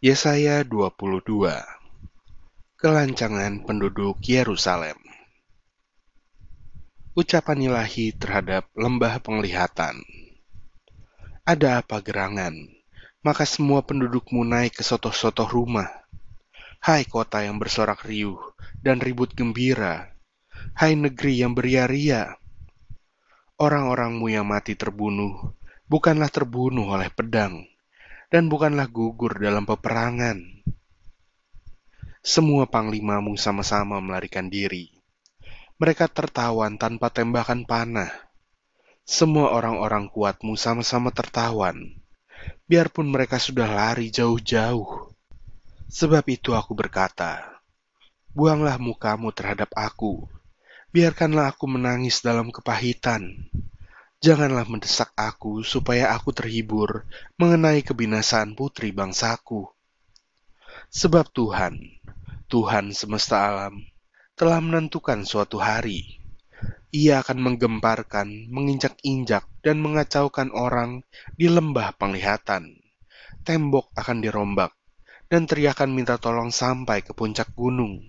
Yesaya 22 Kelancangan penduduk Yerusalem Ucapan ilahi terhadap lembah penglihatan Ada apa gerangan? Maka semua pendudukmu naik ke sotoh-sotoh rumah. Hai kota yang bersorak riuh dan ribut gembira. Hai negeri yang beria-ria. Orang-orangmu yang mati terbunuh, bukanlah terbunuh oleh pedang, dan bukanlah gugur dalam peperangan. Semua panglimamu sama-sama melarikan diri. Mereka tertawan tanpa tembakan panah. Semua orang-orang kuatmu sama-sama tertawan, biarpun mereka sudah lari jauh-jauh. Sebab itu aku berkata, buanglah mukamu terhadap aku, biarkanlah aku menangis dalam kepahitan Janganlah mendesak aku supaya aku terhibur mengenai kebinasaan putri bangsaku. Sebab Tuhan, Tuhan semesta alam, telah menentukan suatu hari. Ia akan menggemparkan, menginjak-injak, dan mengacaukan orang di lembah penglihatan. Tembok akan dirombak, dan teriakan minta tolong sampai ke puncak gunung.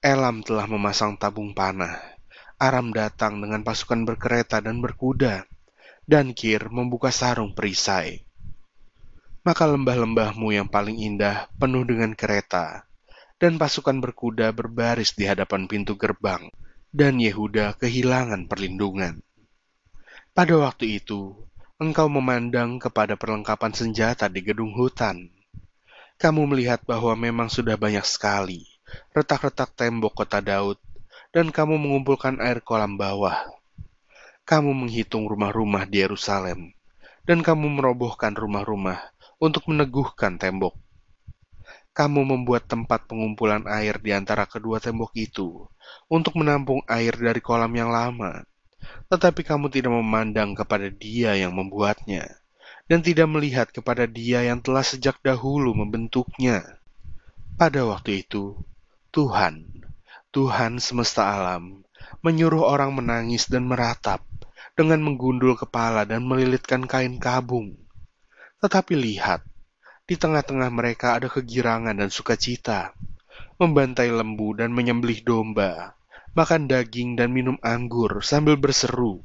Elam telah memasang tabung panah Aram datang dengan pasukan berkereta dan berkuda, dan Kir membuka sarung perisai. Maka lembah-lembahmu yang paling indah penuh dengan kereta, dan pasukan berkuda berbaris di hadapan pintu gerbang, dan Yehuda kehilangan perlindungan. Pada waktu itu, engkau memandang kepada perlengkapan senjata di gedung hutan. Kamu melihat bahwa memang sudah banyak sekali retak-retak tembok kota Daud dan kamu mengumpulkan air kolam bawah. Kamu menghitung rumah-rumah di Yerusalem, dan kamu merobohkan rumah-rumah untuk meneguhkan tembok. Kamu membuat tempat pengumpulan air di antara kedua tembok itu untuk menampung air dari kolam yang lama, tetapi kamu tidak memandang kepada Dia yang membuatnya, dan tidak melihat kepada Dia yang telah sejak dahulu membentuknya. Pada waktu itu, Tuhan Tuhan semesta alam menyuruh orang menangis dan meratap dengan menggundul kepala dan melilitkan kain kabung. Tetapi lihat, di tengah-tengah mereka ada kegirangan dan sukacita, membantai lembu dan menyembelih domba, makan daging dan minum anggur sambil berseru,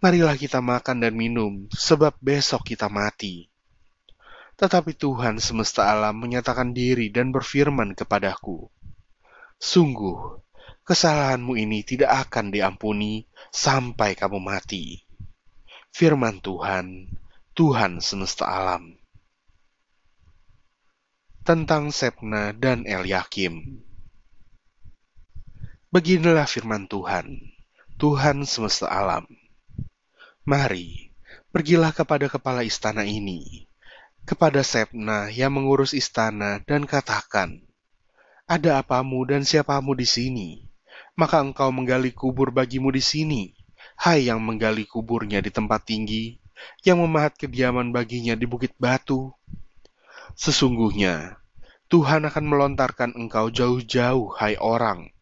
Marilah kita makan dan minum, sebab besok kita mati. Tetapi Tuhan semesta alam menyatakan diri dan berfirman kepadaku, Sungguh, kesalahanmu ini tidak akan diampuni sampai kamu mati. Firman Tuhan, Tuhan semesta alam. Tentang Sepna dan Eliakim. Beginilah firman Tuhan, Tuhan semesta alam. Mari, pergilah kepada kepala istana ini, kepada Sepna yang mengurus istana dan katakan, ada apamu dan siapamu di sini? Maka engkau menggali kubur bagimu di sini, hai yang menggali kuburnya di tempat tinggi, yang memahat kediaman baginya di bukit batu. Sesungguhnya, Tuhan akan melontarkan engkau jauh-jauh, hai orang.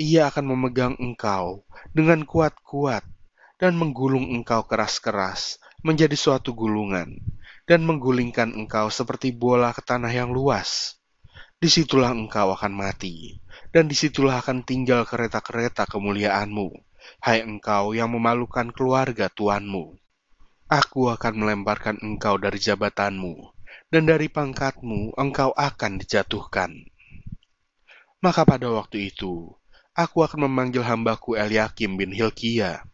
Ia akan memegang engkau dengan kuat-kuat dan menggulung engkau keras-keras menjadi suatu gulungan, dan menggulingkan engkau seperti bola ke tanah yang luas di situlah engkau akan mati, dan di situlah akan tinggal kereta-kereta kemuliaanmu, hai engkau yang memalukan keluarga tuanmu. Aku akan melemparkan engkau dari jabatanmu, dan dari pangkatmu engkau akan dijatuhkan. Maka pada waktu itu, aku akan memanggil hambaku Eliakim bin Hilkia.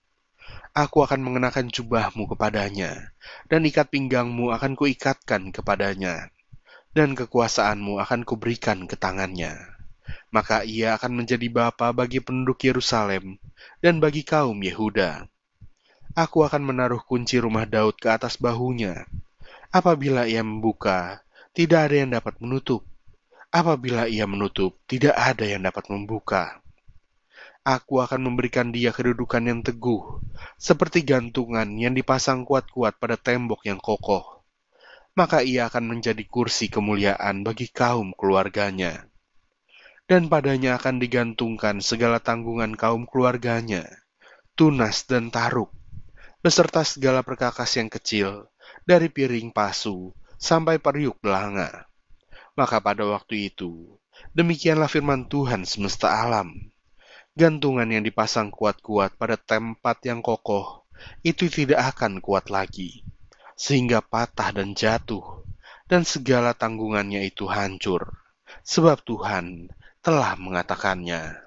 Aku akan mengenakan jubahmu kepadanya, dan ikat pinggangmu akan kuikatkan kepadanya dan kekuasaanmu akan kuberikan ke tangannya. Maka ia akan menjadi bapa bagi penduduk Yerusalem dan bagi kaum Yehuda. Aku akan menaruh kunci rumah Daud ke atas bahunya. Apabila ia membuka, tidak ada yang dapat menutup. Apabila ia menutup, tidak ada yang dapat membuka. Aku akan memberikan dia kedudukan yang teguh, seperti gantungan yang dipasang kuat-kuat pada tembok yang kokoh maka ia akan menjadi kursi kemuliaan bagi kaum keluarganya. Dan padanya akan digantungkan segala tanggungan kaum keluarganya, tunas dan taruk, beserta segala perkakas yang kecil, dari piring pasu sampai periuk belanga. Maka pada waktu itu, demikianlah firman Tuhan semesta alam. Gantungan yang dipasang kuat-kuat pada tempat yang kokoh, itu tidak akan kuat lagi, sehingga patah dan jatuh, dan segala tanggungannya itu hancur, sebab Tuhan telah mengatakannya.